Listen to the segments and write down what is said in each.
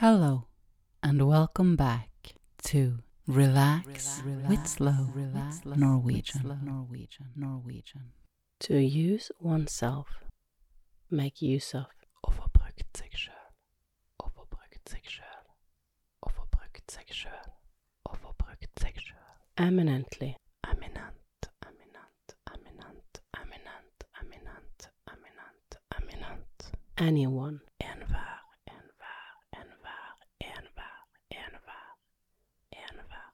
Hello, and welcome back to Relax, with Slow Norwegian. Norwegian. Norwegian. To use oneself. Make use of. Og få brukt seg sjøl. Og få brukt seg sjøl. Få seg sjøl. Og seg sjøl. Eminently. Eminent, eminent, eminent, eminent, eminent, eminent, eminent. Anyone. Enhver, enhver, enhver, enhver, enhver, enhver.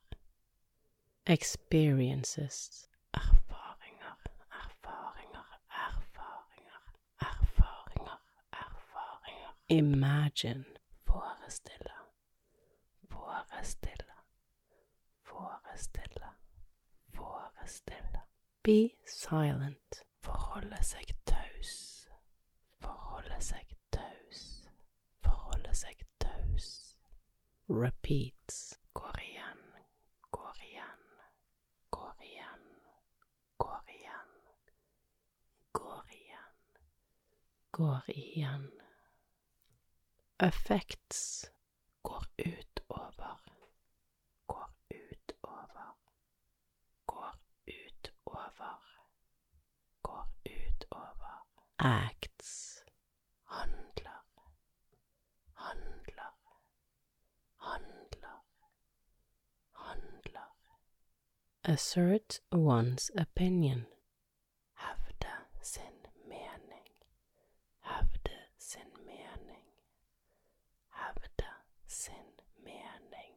Experiences. Erfaringer, erfaringer, erfaringer, erfaringer, erfaringer. Imagine. Forestille, forestille, forestille, forestille. Be silent. Forholde seg taus, forholde seg taus, forholde seg taus. Repeats. Går igjen, går igjen, går igjen, går igjen, går igjen. Går igjen. Effects. Går utover, går utover, går utover, går utover. Acts. Handler, handler, handler, handler. Assert one's opinion. Hevde sin mening, hevde sin mening, hevde sin mening.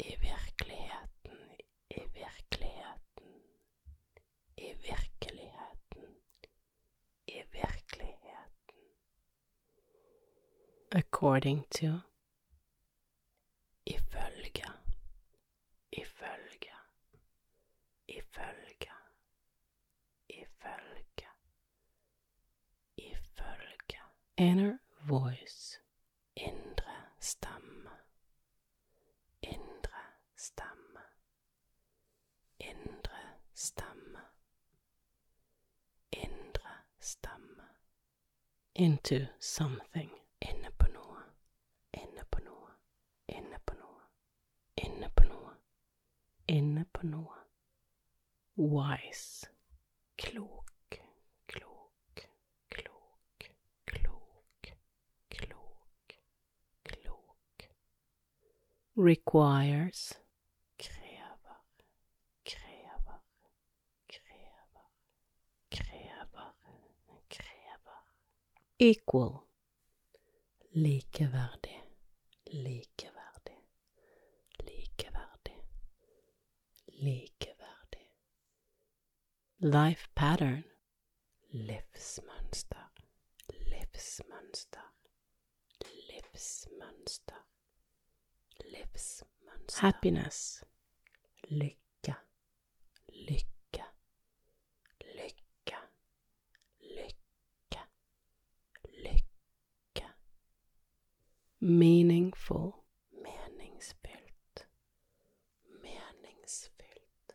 I virkeligheten, i virkeligheten, i virkeligheten, i virkeligheten. According to. Ifølge, ifølge, ifølge, ifølge, ifølge. Inner voice. Indre stemme, stemme, indre stemme. Into something. Inne på noe, inne på noe, inne på noe, inne på noe, inne på noe. Wise. Klok, klok, klok, klok, klok, klok. Requires. Equal. Likeverdig, likeverdig, likeverdig, likeverdig. Life pattern. Livsmønster, livsmønster, livsmønster, livsmønster. Happiness. Lykke, lykke, Meaningful. Meningsfylt, meningsfylt,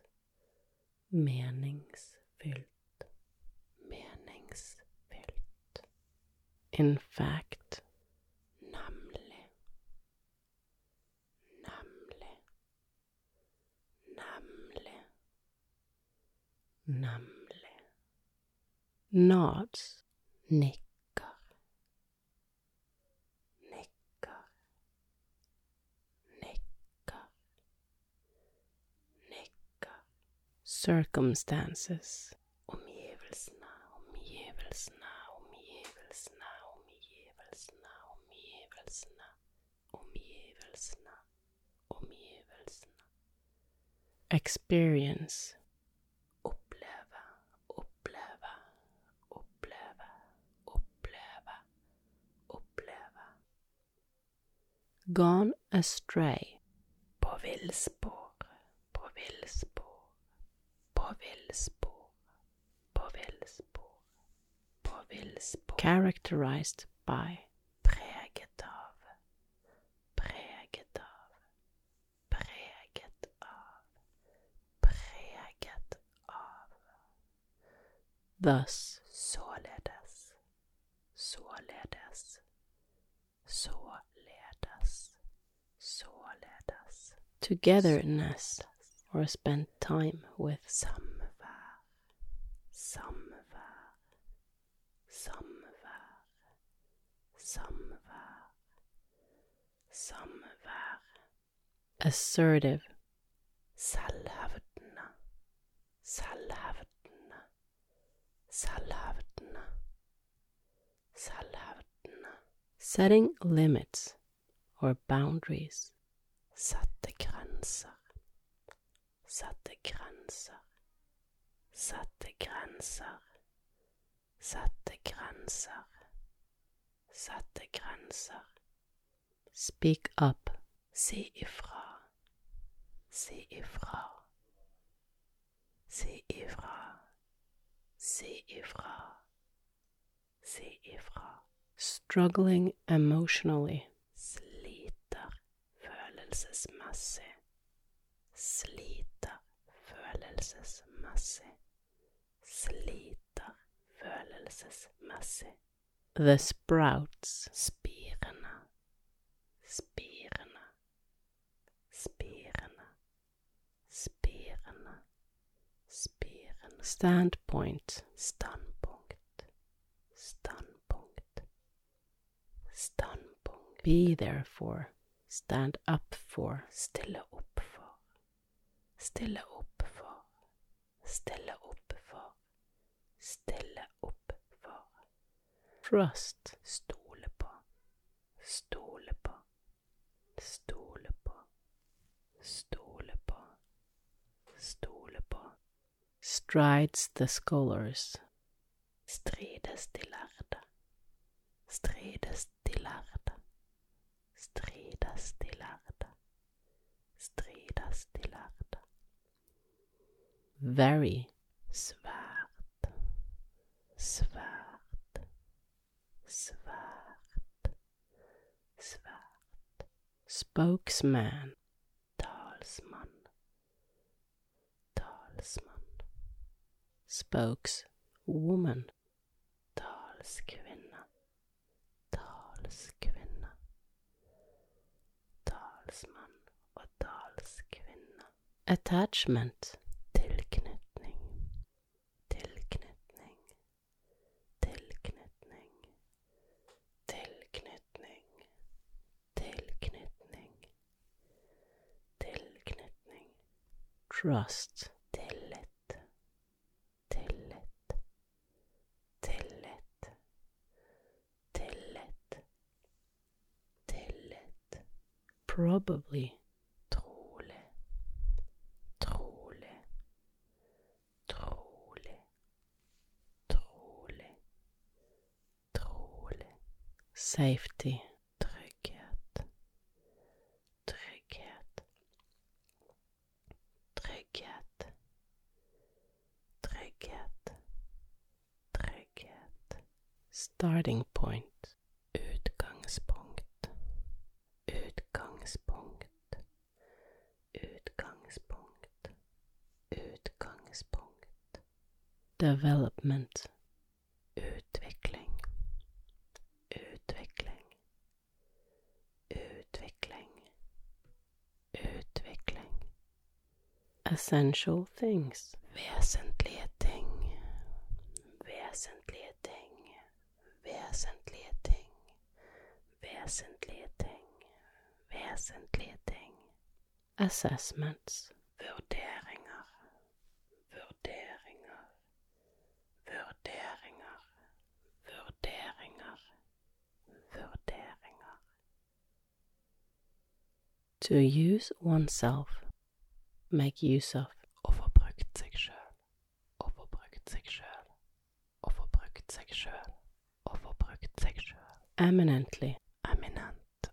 Meningsfyllt. meningsfylt. In fact. Nemlig, nemlig, nemlig, nemlig. Nods. Nikker, nikker, nikker, nikker. Circumstances. Omgivelsene, omgivelsene, omgivelsene, omgivelsene, omgivelsene, omgivelsene, omgivelsene. Experience. Oppleve, oppleve, oppleve, oppleve, oppleve. gone astray, På villspår, på villspår, characterized by, Preget av, preget av, preget av, preget av. thus, Således, således, således, således. togetherness, or spend time with, Samvær, samvær, samvær, samvær, samvær. assertive, Selvhevdende, selvhevdende, selvhevdende, selvhevdende. setting limits or boundaries, Sette grenser, sette grenser, sette grenser, sette grenser, sette grenser. speak up, Si ifra, si ifra, si ifra, si ifra, si ifra. struggling emotionally, Sliter følelsesmessig, sliter følelsesmessig, sliter følelsesmessig. the sprouts, Spirende, spirende, spirende, spirende, spirende. standpoint, Standpunkt, standpunkt, standpunkt. be there for, stand up for, Stille opp stille opp for, stille opp for, stille opp for. trust, Stole på, stole på, stole på, stole på, stole på. strides the scholars, Strides de lærde, strides de lærde, strides de lærde, strides de lærde. Very, Svært, svært, svært, svært. spokesman, Talsmann, talsmann, spokeswoman, talskvinne, talskvinne. Talsmann og talskvinne. attachment, Tilknytning, tilknytning, tilknytning, tilknytning, tilknytning, tilknytning, trust, tillit, tillit, tillit, tillit, probably, trolig, trolig, trolig, trolig, trolig. safety, starting point, Utgangspunkt. Utgangspunkt. Utgangspunkt. Utgangspunkt. development, Utvikling. Utvikling. Utvikling. Utvikling. essential things, Vesentlige assessments, Vurderinger. Vurderinger. Vurderinger. Vurderinger. Vurderinger. to use oneself, make use of. Å få sjøl. Å få sjøl. eminently, Eminent,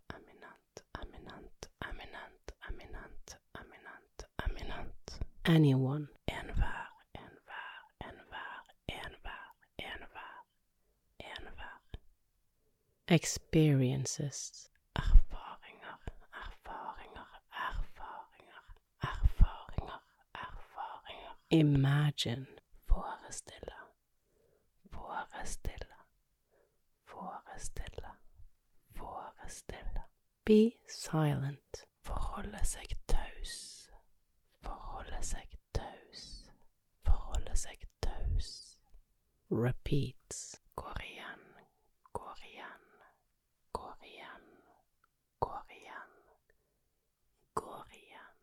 eminent, anyone, enhver, enhver, enhver, enhver, enhver, enhver. experiences, Erfaringer, erfaringer, erfaringer, erfaringer, erfaringer. imagine, Forestille, forestille, forestille, forestille. be silent, Forholde seg seg taus, forholde seg taus. repeats, Går igjen, går igjen, går igjen, går igjen, går igjen.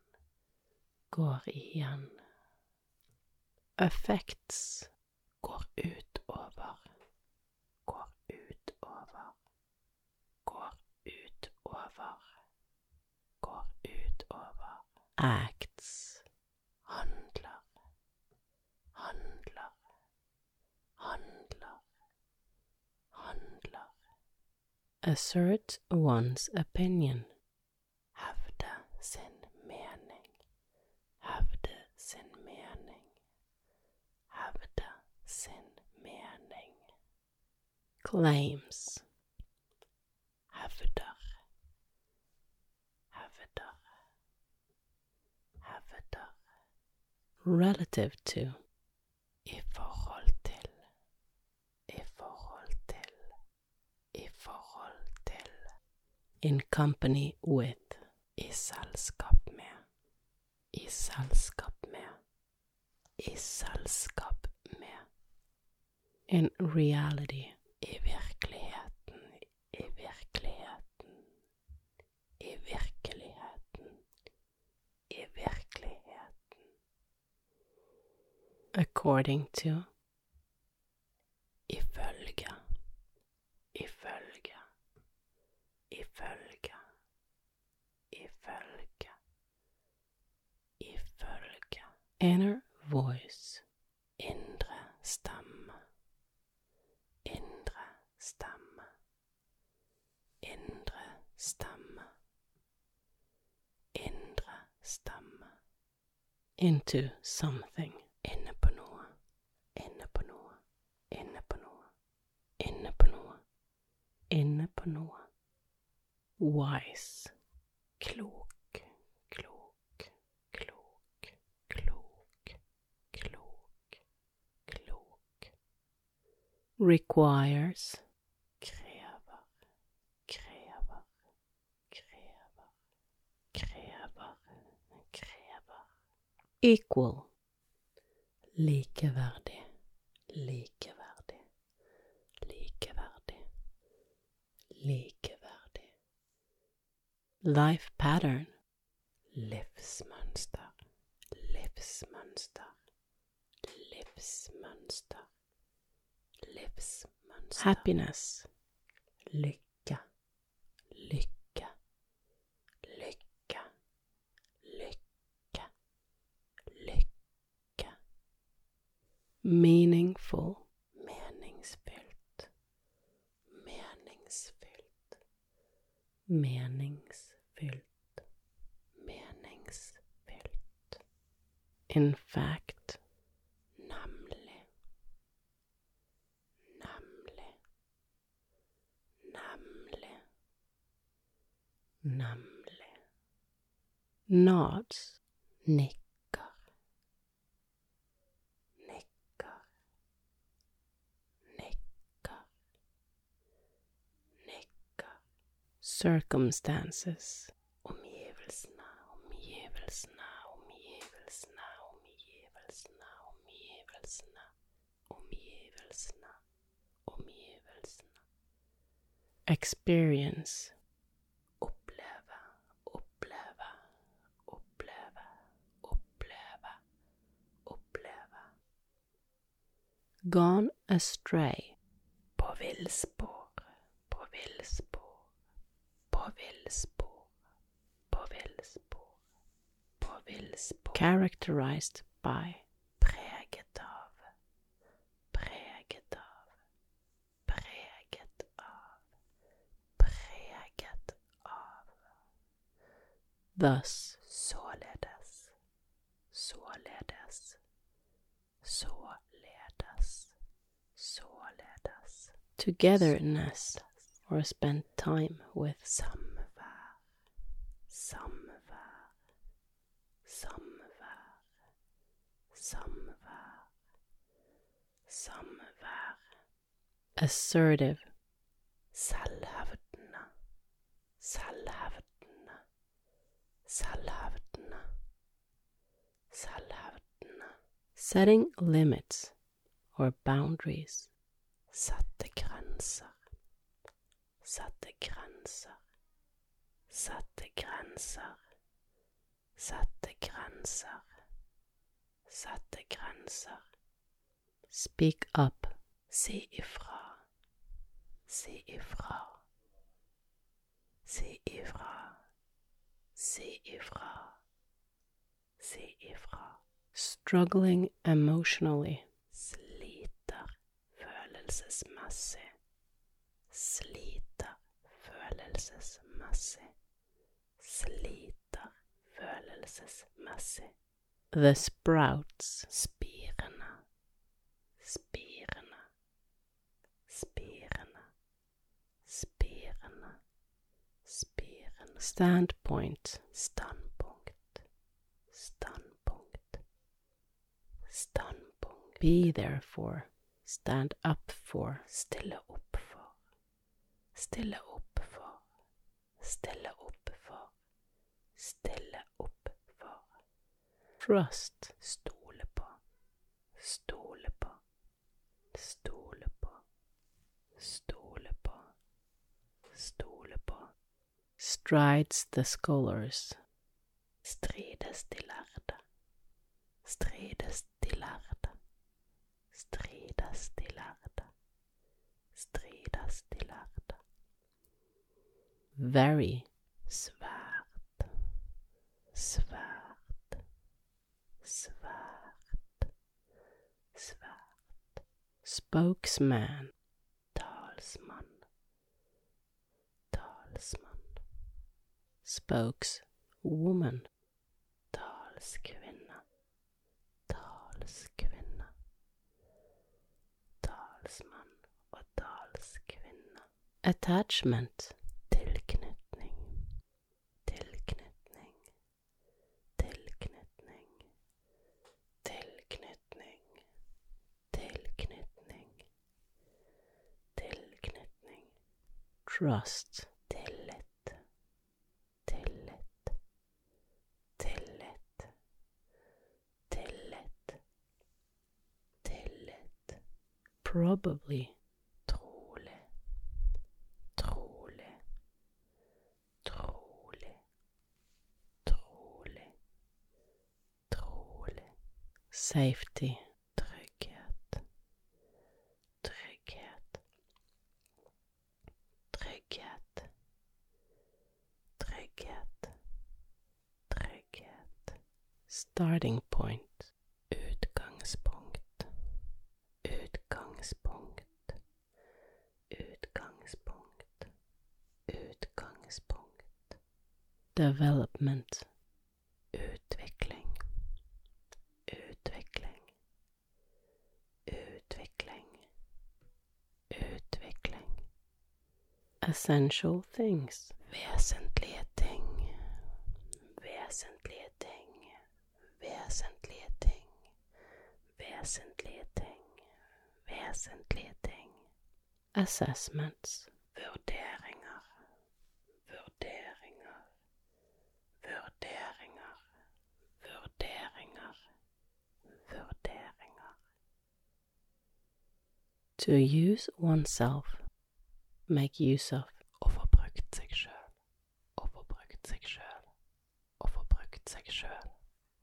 går igjen. Effects, Går utover, går utover, går utover, går utover. acts, assert one's opinion, Hevde sin mening, hevde sin mening, hevde sin mening. claims, Hevder, hevder, hevder. relative to, I in company with, I selskap med, i selskap med, i selskap med. in reality, I virkeligheten, i virkeligheten, i virkeligheten, i virkeligheten. according to, Ifølge, ifølge, into something, Inne på noe, inne på noe, inne på noe, inne på noe, inne på noe. wise, klok, klok, klok, klok, klok. Requires, equal, Likeverdig, likeverdig, likeverdig, likeverdig. life pattern, Livsmønster, livsmønster, livsmønster, livsmønster. happiness, Lykke, lykke, lykke, lykke, lykke. meaningful, Meningsfylt, meningsfylt, meningsfyllt, meningsfylt. in fact, nemlig. nods, Nikker, nikker, nikker, circumstances, experience, Oppleve, oppleve, oppleve, oppleve, oppleve. Gone astray, På villspor, på villspor, på villspor, på villspor, på villspor. characterized by, Preget av, preget av, preget av, preget av. thus, Således, således, således, således. Togetherness or spend time with. Samvær, samvær, samvær, samvær, samvær. Assertive. Selvhevdende, selvhevdende, selvhevdende, selvhevdende. Setting limits or boundaries. Sette grenser, sette grenser, sette grenser, sette grenser, sette grenser. Speak up. Si ifra, si ifra, si ifra, si ifra, si ifra. Struggling emotionally. Sliter følelsesmessig, sliter følelsesmessig, sliter følelsesmessig. The sprouts. Spirende, spirende, spirende, spirende, spirende. Standpoint. Standpunkt, standpunkt, standpunkt. Be there for. Stand up for. Stille opp stille opp for, stille opp for, stille opp for. Trust. Stole på, stole på, stole på, stole på, stole på. Strides the scholars. Strides de lærde, strides de lærde, strides de lærde, strides de lærde. Very. Svært, svært, svært, svært. Spokesman. Talsmann, talsmann, Spokeswoman. og talskvinne. Attachment. Tilknytning, tilknytning, tilknytning, tilknytning, tilknytning, tilknytning, Trust. tillit, tillit, tillit, tillit, tillit, Probably. trolig, trolig, trolig, trolig, trolig. Safety. Trygghet. Trygghet. Trygghet. Trygghet. Trygghet. Starting point. Utgangspunkt. Utgangspunkt. Utgangspunkt. Utgangspunkt. Development. Utvikling. Utvikling. Utvikling. Utvikling. Essential things. Vesentlige ting. Vesentlige ting. Vesentlige ting. Vesentlige ting. Vesentlige ting. Assessments. Vurderinger. Vurderinger. Vurderinger. Vurderinger. Vurderinger. To use oneself. Make use of. Å få brukt seg sjøl. Å få brukt seg sjøl. Å få brukt seg sjøl.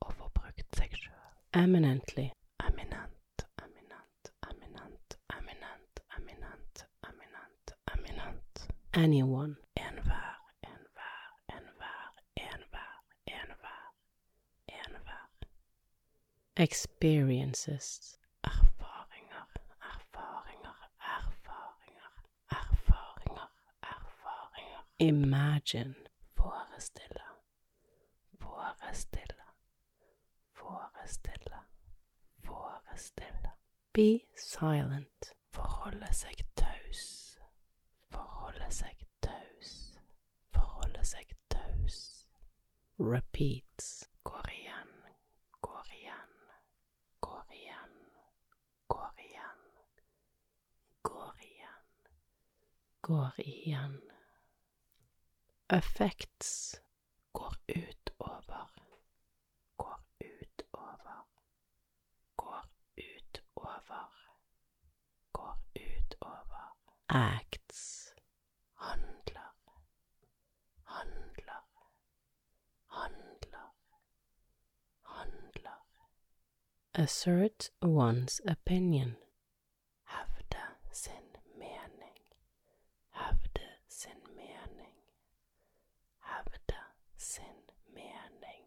Å få brukt seg sjøl. Eminently. Eminent, eminent, eminent, eminent, eminent, eminent, eminent. Anyone. Enhver, enhver, enhver, enhver, enhver, enhver. Erfaringer, erfaringer, erfaringer, erfaringer, erfaringer. Imagine. Forestille, forestille, Forestille. Forestille. Be silent. Forholde seg taus. Forholde seg taus. Forholde seg taus. Repeats. Går igjen, går igjen, går igjen, går igjen, går igjen. Går igjen. Effects. Går utover, går utover, går utover, går utover. Acts. Handler, handler, handler, handler. Assert one's opinion. Hevde sin mening, hevde sin mening, hevde sin mening.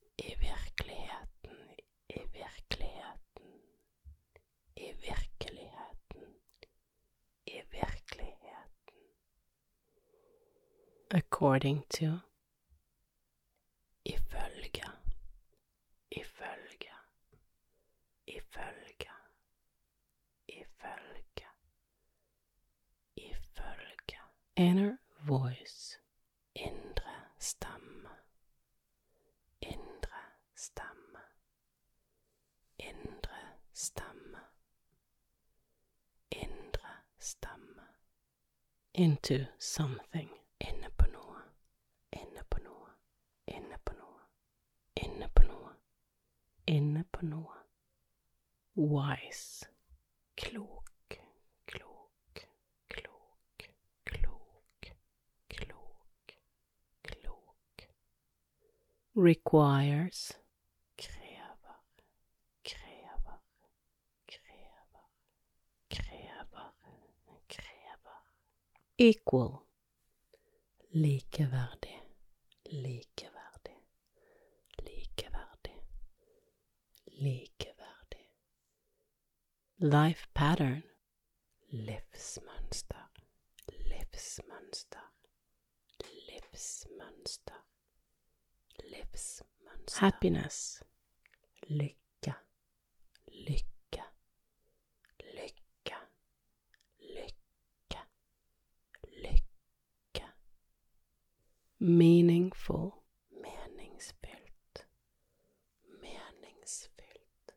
I virkeligheten, i virkeligheten, i virkeligheten, i virkeligheten. According to. Ifølge, ifølge, ifølge, ifølge, ifølge. Inner voice. Indre stemme, indre stemme. Into something. Inne på noe, inne på noe, inne på noe, inne på noe, inne på noe. Wise. Klok. Requires. Equal. Likeverdig, likeverdig, likeverdig, likeverdig. Life pattern. Livsmønster, livsmønster, livsmønster, livsmønster. Happiness. Lykke, lykke, Meaningful. Meningsfylt, meningsfylt,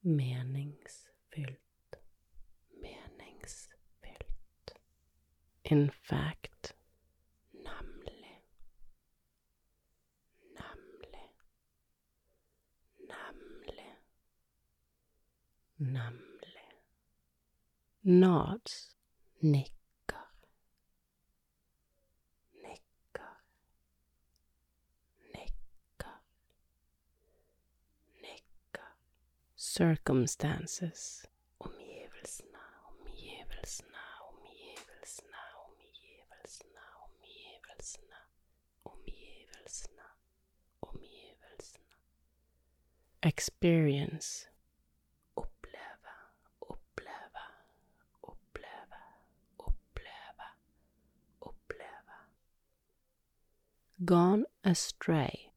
Meningsfyllt. meningsfylt. In fact. Nemlig, nemlig, nemlig. Nods. Nikker, nikker, nikker, nikker. Circumstances. Experience. Gone astray.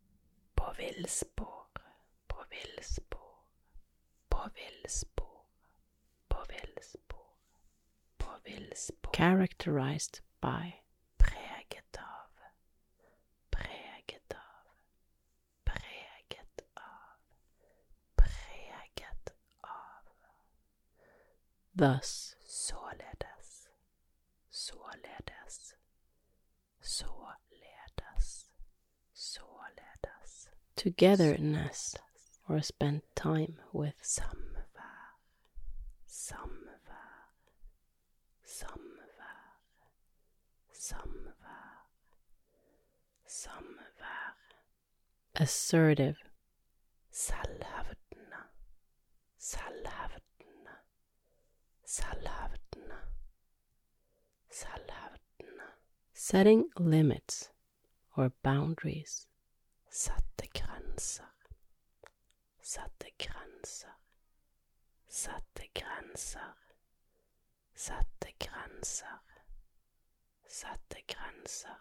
På på villspor, på villspor, på villspor. Characterized by. Preget av, preget av, preget av, preget av. Thus. Således, således, således, således. Togetherness. Or spend time with. Samvær, samvær, samvær, samvær, samvær. Assertive. selvhevdende, selvhevdende, selvhevdende, selvhevdende. Setting limits or boundaries. Sette grenser. Sette grenser. Sette grenser. Sette grenser. Sette grenser.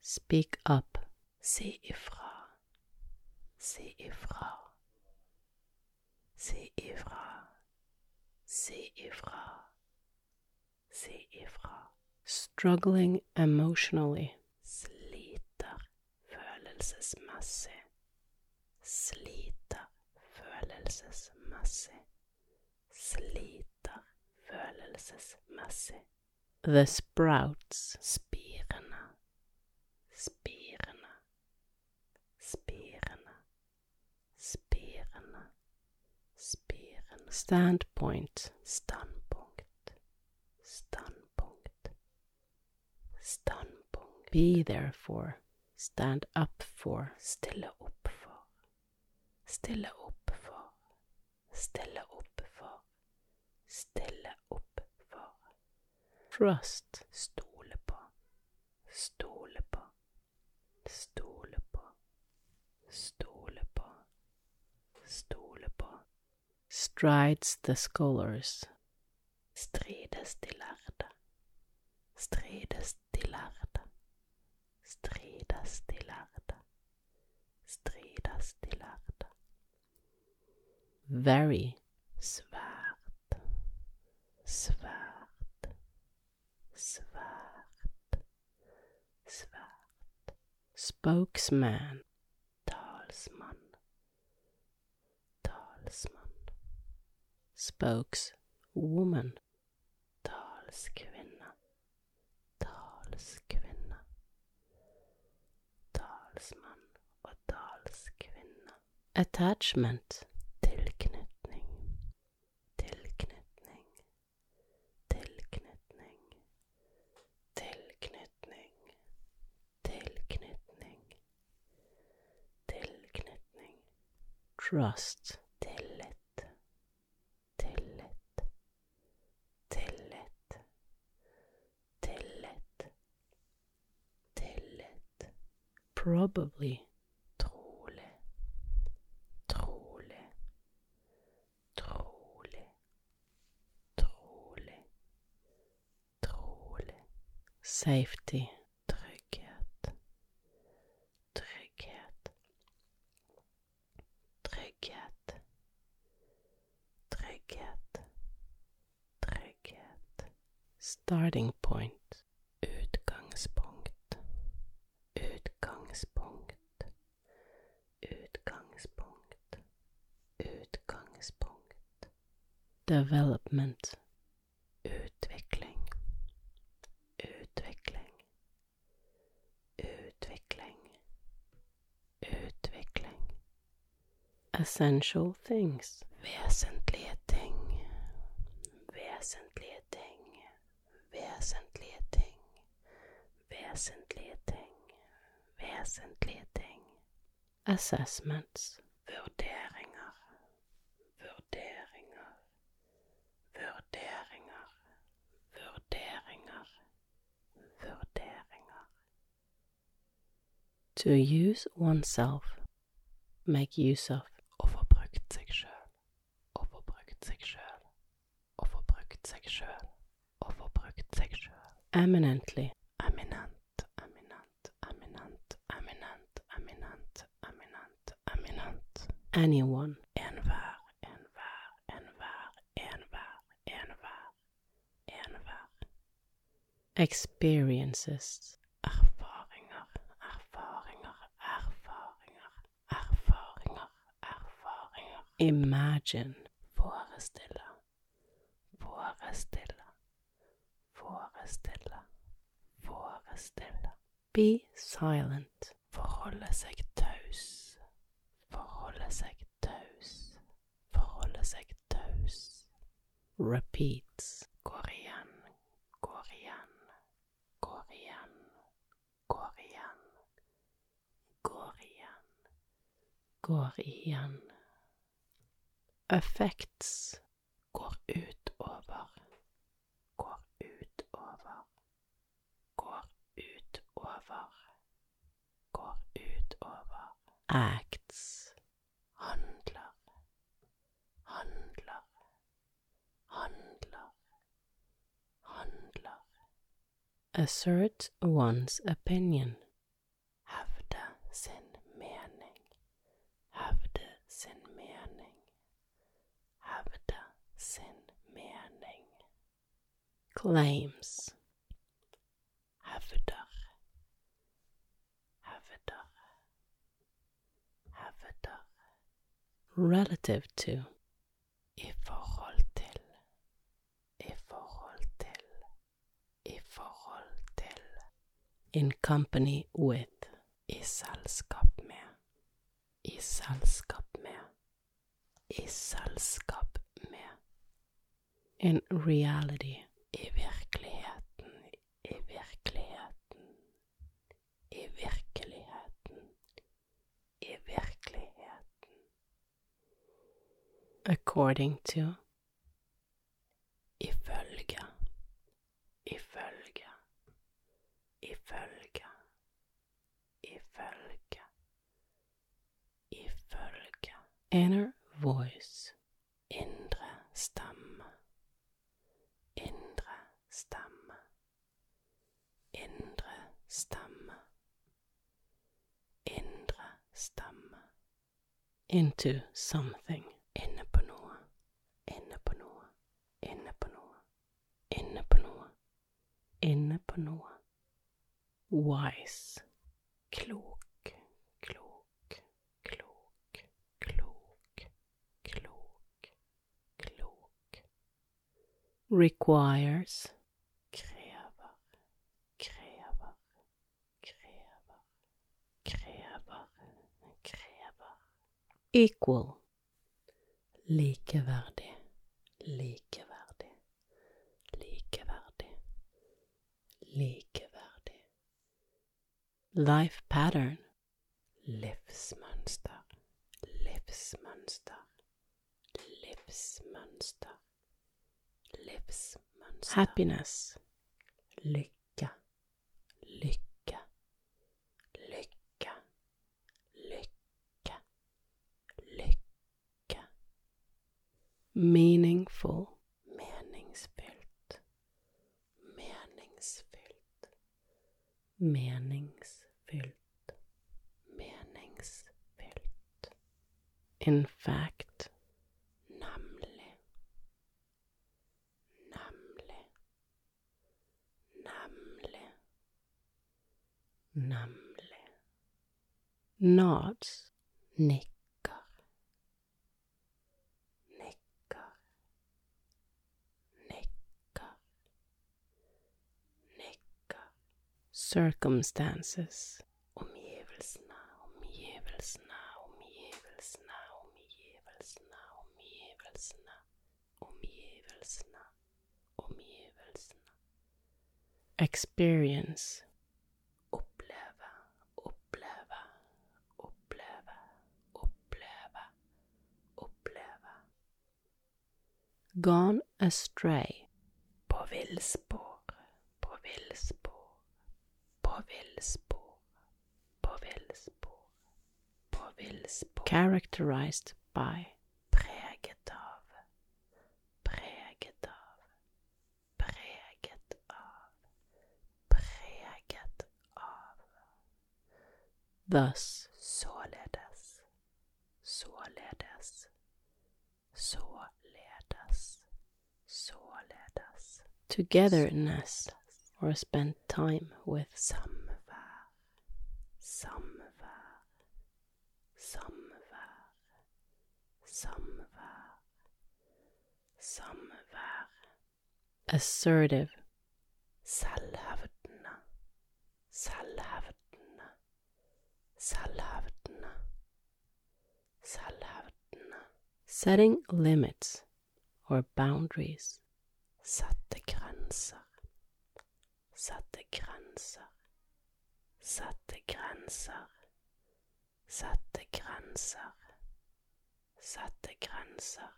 Speak up. Si ifra. Si ifra. Si ifra. Si ifra. Si ifra. Struggling emotionally. Sliter følelsesmessig. Sliter følelsesmessig. Sliter følelsesmessig. The sprouts. Spirene. Spirene. Spirene. Spirene. Spirene. Standpoint. Standpunkt. Standpunkt. Standpunkt. Be there for. Stand up for. Stille opp for. Stille opp for. Stille opp for. Stille opp for. Trust. Stole på. Stole på. Stole på. Stole på. Stole på. Strides the scholars. Strides de lærde. Strides de lærde. Strides de lærde. Strides de lærde. Very svært. Svært. Svært. Svært. Spokesman. Talsmann. Talsmann. Spokeswoman. Og talskvinne. Attachment. Tilknytning. Tilknytning. Tilknytning. Tilknytning. Tilknytning. Tilknytning. Trust. Tillit. Tillit. Tillit. Tillit. Tillit. Probably. Trolig. Trolig. Trolig. Trolig. Trolig. Safety. Trygghet. Trygghet. Trygghet. Trygghet. Trygghet. Starting point. Utgangspunkt. Utgangspunkt. Utgangspunkt. Utgangspunkt. Development. Utvikling. Utvikling. Utvikling. Utvikling. Essential things. Vesentlige ting. Vesentlige ting. Vesentlige ting. Vesentlige ting. Vesentlige ting. Assessments. Vurderinger. Vurderinger. Vurderinger. Vurderinger. Vurderinger. To use oneself. Make use of. Å få brukt seg sjøl. Å få brukt seg sjøl. Å få brukt seg sjøl. Å få brukt seg sjøl. Eminently. Eminent, eminent, eminent, eminent, eminent, eminent, eminent. Anyone. Experiences. Imagine. Be silent. Forholde seg taus, forholde seg taus, forholde seg taus. Repeats. Går igjen, går igjen, går igjen, går igjen, går igjen, går igjen. Effects går utover, går utover, går utover, går utover. Acts Assert one's opinion. Hevde sin mening. Hevde sin mening. Hevde sin mening. Claims. Hevder. Hevder. Hevder. Relative to. I In company with. I selskap med. I selskap med. I selskap med. In reality. I virkeligheten. I virkeligheten. I virkeligheten. I virkeligheten. According to. Ifølge. Into something. Inne på noe. Inne på noe. Inne på noe. Inne på noe. Inne på noe. Wise. Klok. Klok. Klok. Klok. Klok. Requires. Equal. Likeverdig. Likeverdig. Likeverdig. Likeverdig. Life pattern. Livsmønster. Livsmønster. Livsmønster. Livsmønster. Happiness. Lykke. Lykke. Lykke. Lykke. Lykke. Meaningful. Meningsfylt. Meningsfylt. Meningsfylt. Meningsfylt. In fact. Namlig. Nods. Nikker. Nikker. Nikker. Nikker. Circumstances. Omgivelsene, omgivelsene, omgivelsene, omgivelsene, omgivelsene, omgivelsene, omgivelsene. Experience. Oppleve, oppleve, oppleve, oppleve, oppleve. Gone astray. På villspor, på villspor, på villspor, på villspor, på villspor. Characterized by. Preget av, preget av, preget av, av. Thus. Således, således, således, således. Togetherness or spend time with samvær, samvær, samvær. Assertive. Selvhevdende, selvhevdende, selvhevdende. Setting limits or boundaries. Sette grenser. Sette grenser. Sette grenser. Sette grenser. Sette grenser.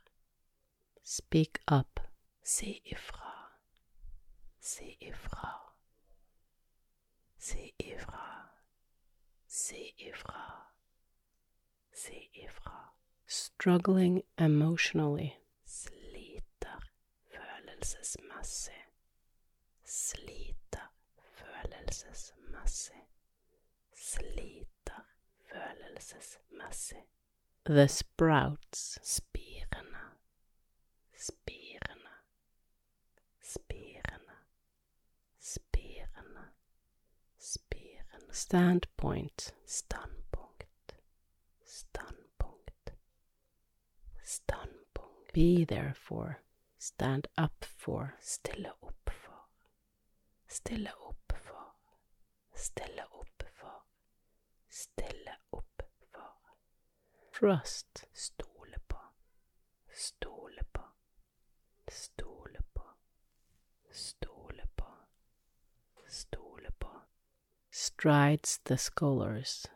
Speak up. Si ifra. Si ifra. Si ifra. Si ifra. Si ifra. Struggling emotionally. Følelsesmessig. Sliter følelsesmessig. Sliter følelsesmessig. The sprouts. Spirene. Spirene. Spirene. Spirene. Spirene. Standpoint. Standpunkt. Standpunkt. Standpunkt. Be there for. Stand up for. Stille opp for. Stille opp for. Stille opp for. Stille opp for. Trust. Stole på. Stole på. Stole på. Stole på. Stole på. Strides the scholars.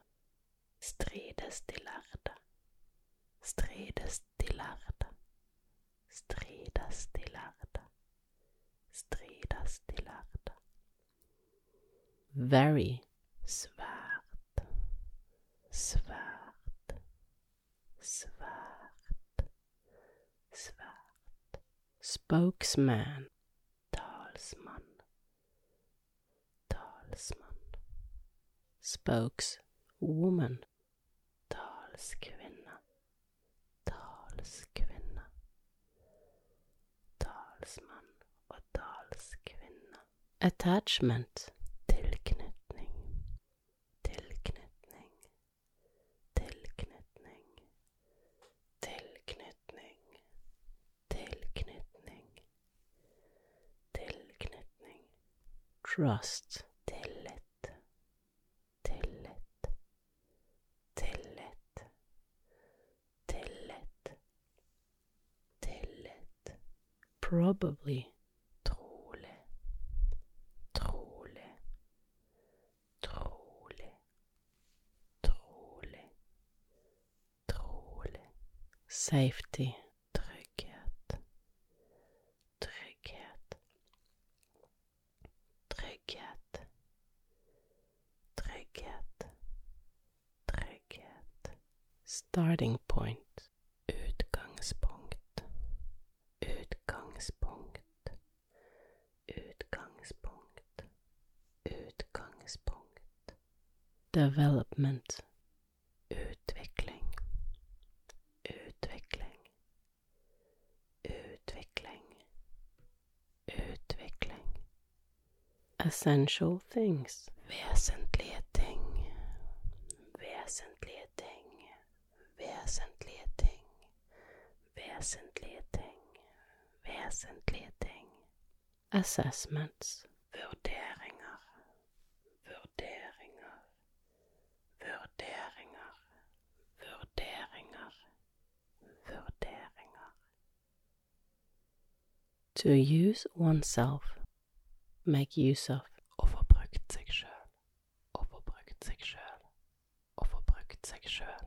Strides de lærde. Strides de lærde. Strides de lærde. Strides de lærde. Very svært. Svært. Svært. Svært. Spokesman. Talsmann. Talsmann. Spokeswoman. Talskvinne. Talskvinne. Attachment. Tilknytning. Tilknytning. Tilknytning. Tilknytning. Tilknytning. Tilknytning. Trust. Tillit. Tillit. Tillit. Tillit. Tillit. Probably. Trolig. Trolig. Trolig. Trolig. Trolig. Safety. Trygghet. Trygghet. Trygghet. Trygghet. Trygghet. Starting point. Utgangspunkt. Utgangspunkt. Utgangspunkt. Utgangspunkt. Development. Essential things. Vesentlige ting. Vesentlige ting. Vesentlige ting. Vesentlige ting. Vesentlige ting. Assessments. Vurderinger. Vurderinger. Vurderinger. Vurderinger. Vurderinger. To use oneself. Make use of. Å få brukt seg sjøl. Å få brukt seg sjøl. Å få seg sjøl.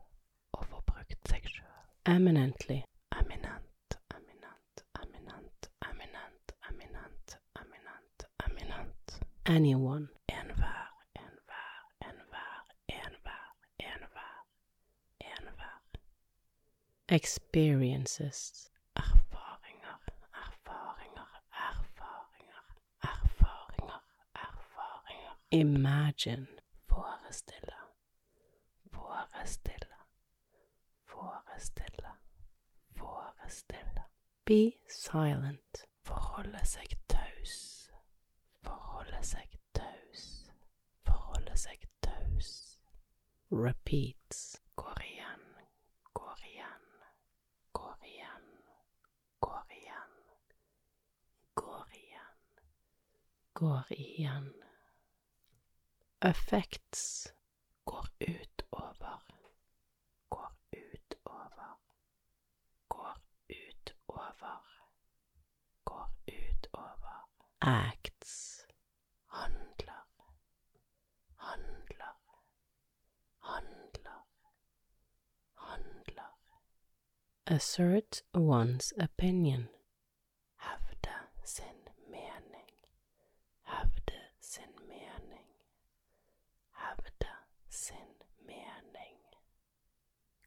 Å få seg sjøl. Eminently. Eminent, eminent, eminent, eminent, eminent, eminent, eminent. Anyone. Enhver, enhver, enhver, enhver, enhver, enhver. Experiences. Imagine. Forestille, forestille, forestille, forestille. Be silent. Forholde seg taus, forholde seg taus, forholde seg taus. Repeats. Går igjen, går igjen, går igjen, går igjen, går igjen. Går igjen. effects går utover, går utover, går utover, går utover. Acts handler, handler, handler, handler. Assert one's opinion.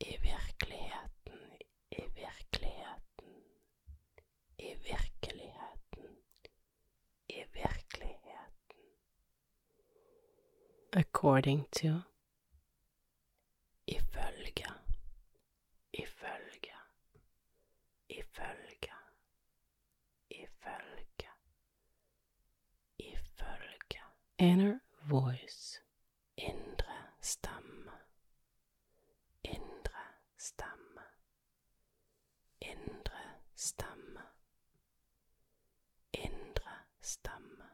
I virkeligheten. I virkeligheten. I virkeligheten. I virkeligheten. According to. Ifølge. Ifølge. Ifølge. Ifølge. Ifølge. Inner voice. Indre stemme. Indre. Indre stemme. Indre stemme.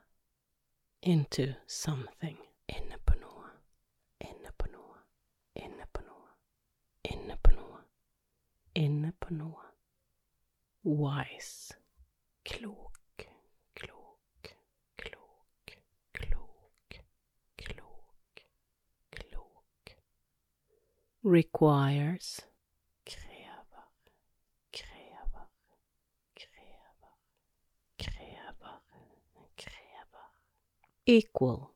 Into something. Inne på noe. Inne på noe. Inne på noe. Inne på noe. Inne på noe. Wise. Klok. Klok. Klok. Klok. Klok. Klok. Requires. Equal.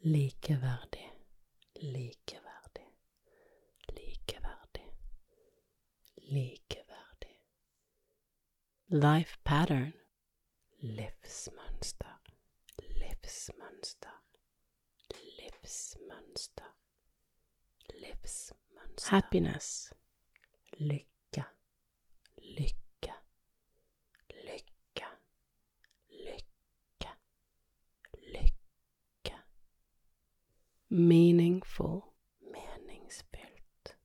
Likeverdig. Likeverdig. Likeverdig. Likeverdig. Life pattern. Livsmønster. Livsmønster. Livsmønster. Livsmønster. Happiness. Lykke. Lykke. Meaningful. Meningsfylt.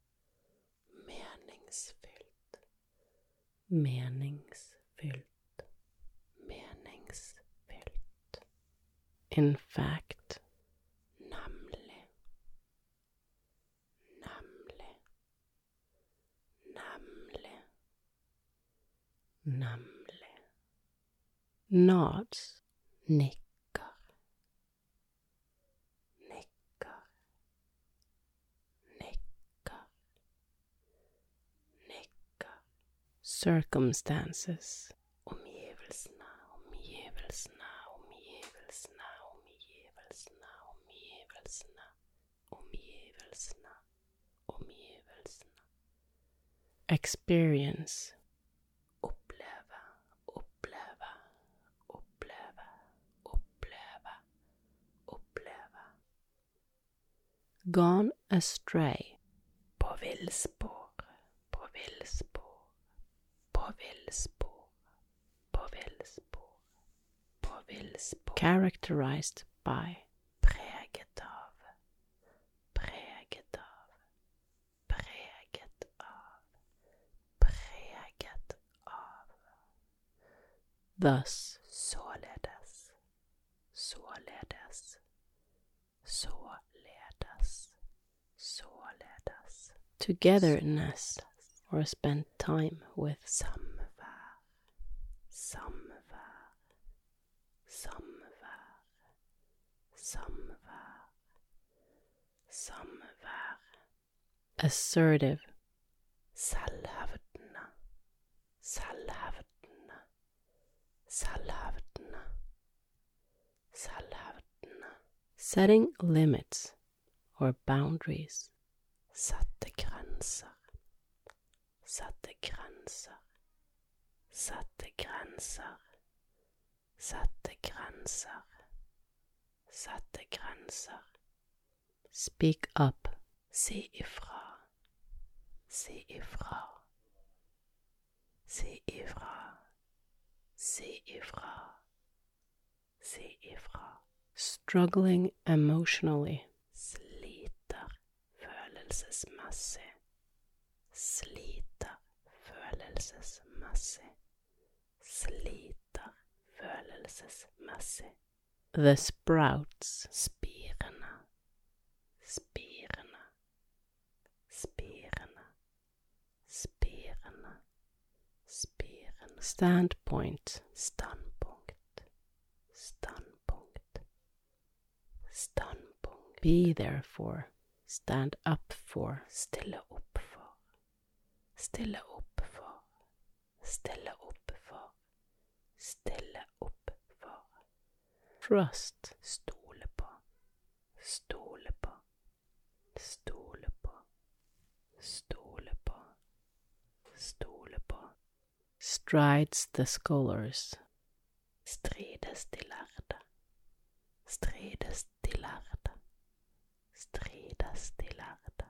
Meningsfylt. Meningsfylt. Meningsfylt. In fact. Namlig. Namlig. Namlig. Namlig. Nods. Nikker. Nikker. Nikker. Nikker. Circumstances. Experience. Oppleve, oppleve, oppleve, oppleve, oppleve. Gone astray. På villspor, på villspor, på villspor, på villspor, på villspor. Characterized by. Av, av, av, av. Thus. Således, således, således, således. Togetherness or spend time with samvær, samvær, samvær, samvær, samvær. Assertive. Selvhevdende, selvhevdende, selvhevdende, selvhevdende. Setting limits or boundaries. Sette grenser. Sette grenser. Sette grenser. Sette grenser. Sette grenser. Speak up. Si ifra. Si ifra. Si ifra. Si ifra. Si ifra. Struggling emotionally. Sliter følelsesmessig. Sliter følelsesmessig. Sliter følelsesmessig. The sprouts. Spirene. Spirene. Spirene. Spirene. Spirene. Standpoint. Standpunkt. Standpunkt. Standpunkt. Be there for. Stand up for. Stille opp for. Stille opp for. Stille opp for. Stille opp for. Trust. Stole på. Stole på. Stole på. Stole på. Stole på. Strides the scholars. Strides de lærde. Strides de lærde. Strides de lærde.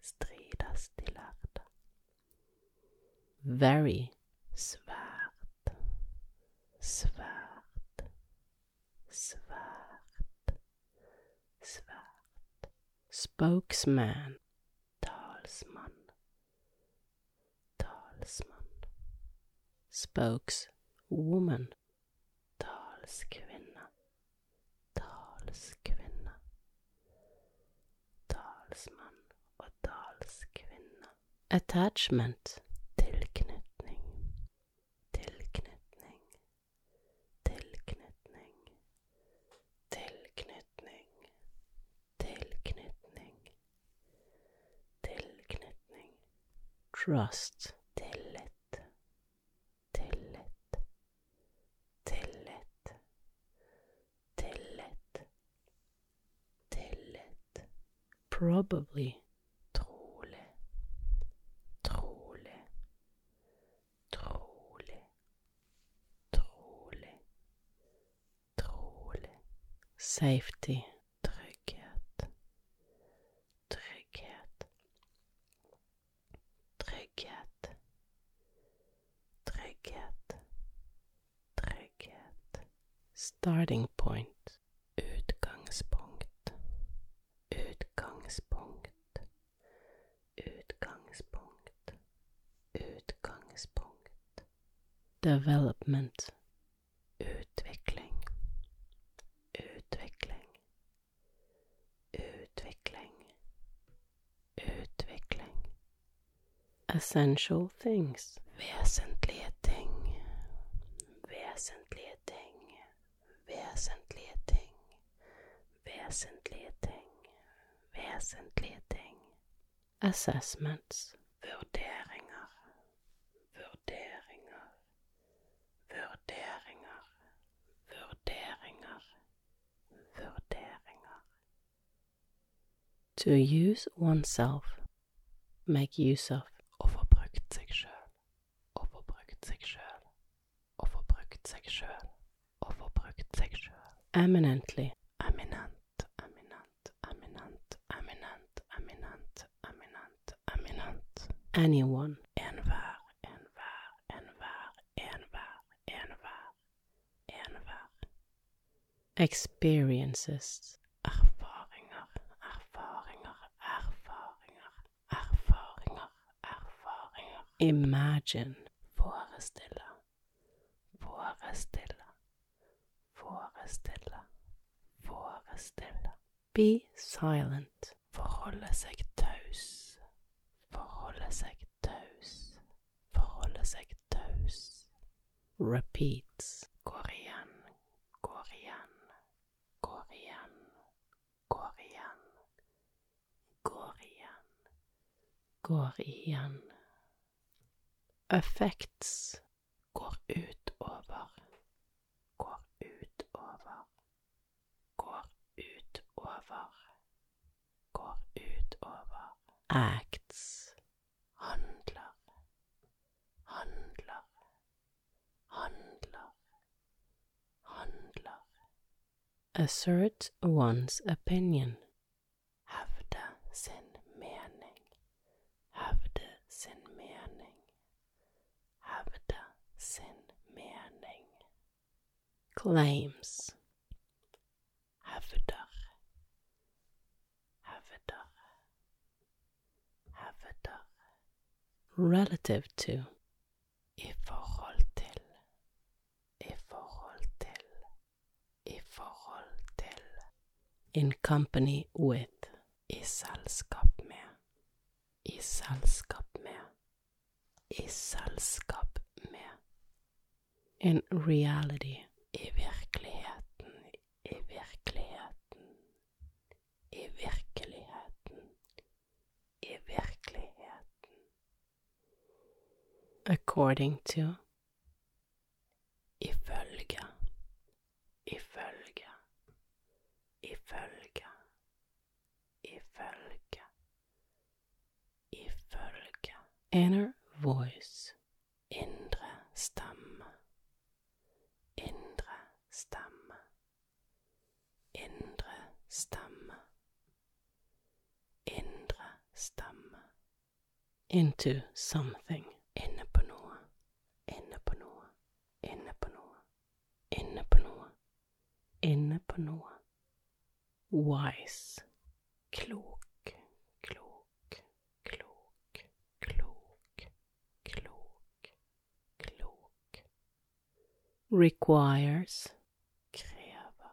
Strides de lærde. Very svært. Svært. Svært. Svært. Spokesman. Talsmann. Talsmann. Spokeswoman. Talskvinne. Talskvinne. Talsmann og talskvinne. Attachment. Tilknytning. Tilknytning. Tilknytning. Tilknytning. Tilknytning. Tilknytning. Trust. Tillit. Tillit. Tillit. Tillit. Tillit. Probably. Trolig. Trolig. Trolig. Trolig. Trolig. Safety. Trygghet. Trygghet. Trygghet. Trygghet. Trygghet. Starting point. Utgangspunkt. Utgangspunkt. Utgangspunkt. Utgangspunkt. Development. Utvikling. Utvikling. Utvikling. Utvikling. Essential things. Vesentlige ting. Vesentlige ting. Vesentlige ting. Vesentlige ting. Vesentlige ting. Assessments. Vurderinger. Vurderinger. Vurderinger. Vurderinger. Vurderinger. To use oneself. Make use of. Eminently. Eminent, eminent, eminent, eminent, eminent, eminent, eminent. Anyone. Experiences. Erfaringer, erfaringer, erfaringer, erfaringer, erfaringer. Imagine. Forestille, forestille, forestille, forestille. Be silent. Forholde seg taus, forholde seg taus, forholde seg taus. Repeats. Går igjen, går igjen, går igjen, går igjen, går igjen. Går igjen. Effects. Går utover, går utover, går utover, går utover. Acts. Assert one's opinion. Hevde sin mening, hevde sin mening, hevde sin mening. Claims. Hevder, hevder, hevder. relative to, I in company with, I selskap med. I selskap med. I selskap med. in reality, I virkeligheten. I virkeligheten. I virkeligheten. I virkeligheten. according to, Ifølge. Ifølge. Ifølge. Ifølge. Ifølge. inner voice, Indre stemme. Indre stemme. Indre stemme. Indre stemme. into something, Inne på noe. Inne på noe. Inne på noe. Inne på noe. Inne på noe. Wise, Klok. Klok. Klok. Klok. Klok. Klok. requires, Krever.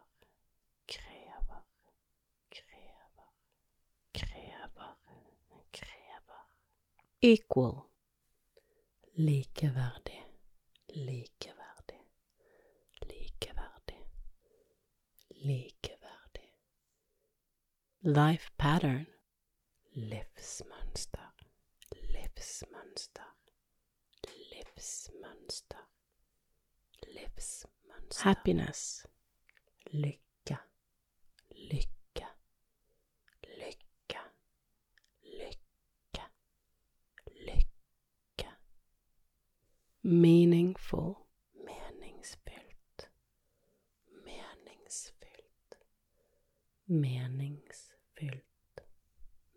Krever. Krever. Krever. Krever. equal, Likeverdig. Likeverdig. Likeverdig. Likeverdig. Life pattern, Livsmønster. Livsmønster. Livsmønster. Livsmønster. happiness, Lykke. Lykke. Lykke. Lykke. Lykke. meaningful, Meningsfylt. Meningsfylt. Meningsfylt.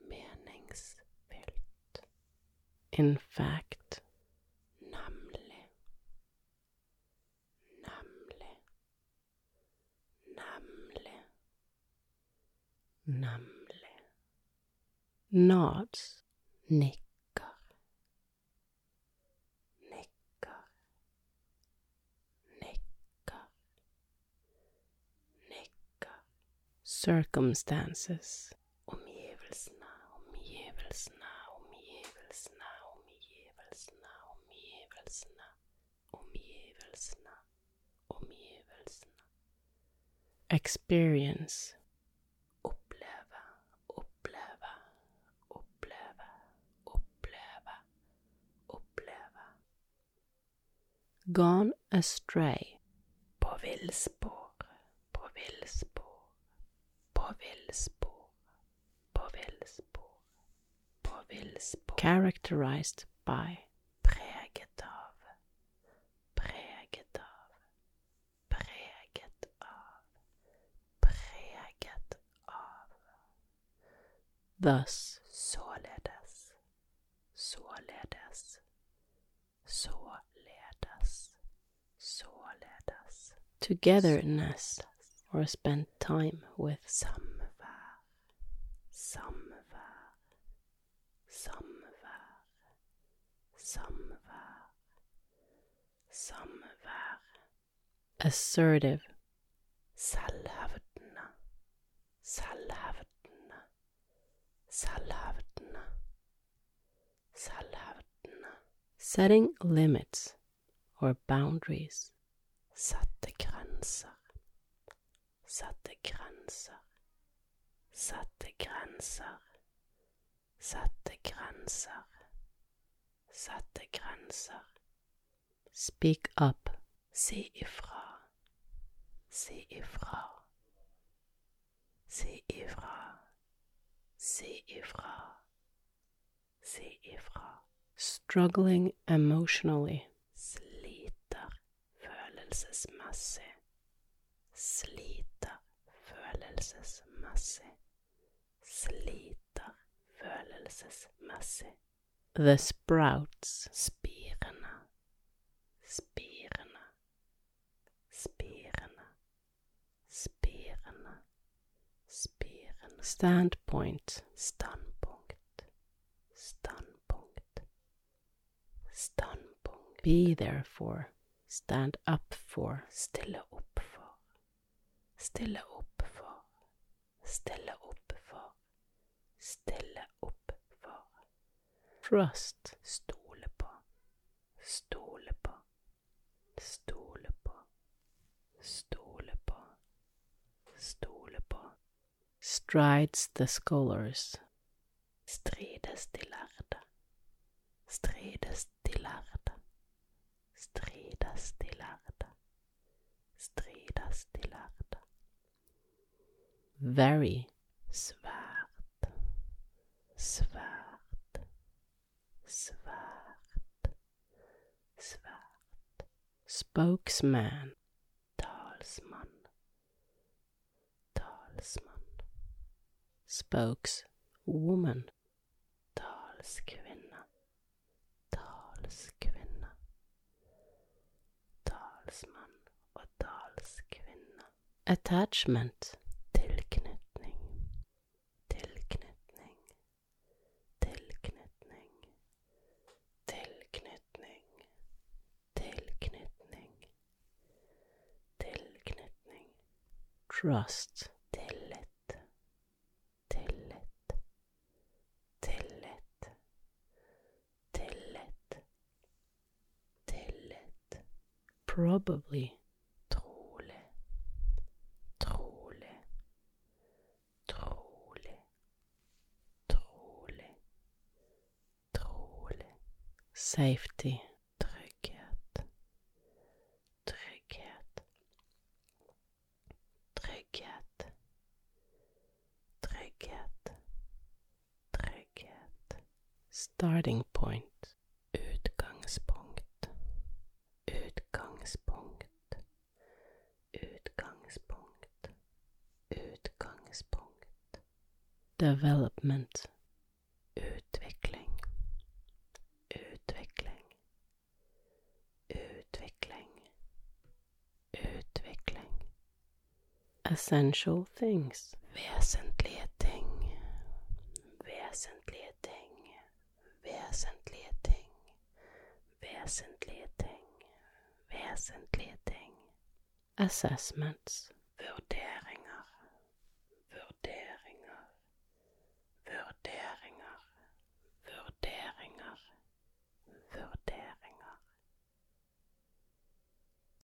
Meningsfylt. In fact. Nemlig. nods, Nikker. Nikker. Nikker. Nikker. circumstances, Omgivelsene, omgivelsene, omgivelsene, omgivelsene, omgivelsene, omgivelsene, omgivelsene. Experience, Oppleve, oppleve, oppleve, oppleve, oppleve. gone astray, På villspor, på villspor, på villspor, på villspor, på villspor. characterized by, Preget av, preget av, preget av, preget av. thus, Således, således, således, således. togetherness, or spend time with, Samvær, samvær, samvær, samvær, samvær. assertive, Selvhevdende, selvhevdende, selvhevdende, selvhevdende. setting limits or boundaries, Sette grenser, sette grenser, sette grenser, sette grenser, sette grenser. speak up, Si ifra, si ifra, si ifra, si ifra, si ifra. struggling emotionally, Sliter følelsesmessig, sliter følelsesmessig, sliter følelsesmessig. the sprouts, Spirende, spirende, standpoint, Standpunkt, standpunkt, Standpunkt. Be there for. Stand up for. Stille opp for. Stille opp for. Stille opp for. Stille opp for. Trust. Stole på. Stole på. Stole på. Stole på. Stole på. Strides the scholars. Strides de lærde. Strides de lærde. Strides de lærde. Strides de lærde. Very. Svært. Svært. Svært. Svært. Spokesman. Talsmann. Talsmann. Spokeswoman. Talskvinne. Talskvinne. Talsmann og talskvinne. Attachment. Tilknytning. Tilknytning. Tilknytning. Tilknytning. Tilknytning. Tilknytning. Trust. Tillit. Tillit. Tillit. Tillit. Tillit. Probably. Trolig. Trolig. Trolig. Trolig. Trolig. Safety. Trygghet. Trygghet. Trygghet. Trygghet. Trygghet. Starting point. Utgangspunkt. Utgangspunkt. Utgangspunkt. Utgangspunkt. Development. Utvikling. Utvikling. Utvikling. Utvikling. Essential things. Vesentlige ting. Vesentlige ting. Vesentlige ting. Vesentlige ting. Vesentlige ting. Assessments.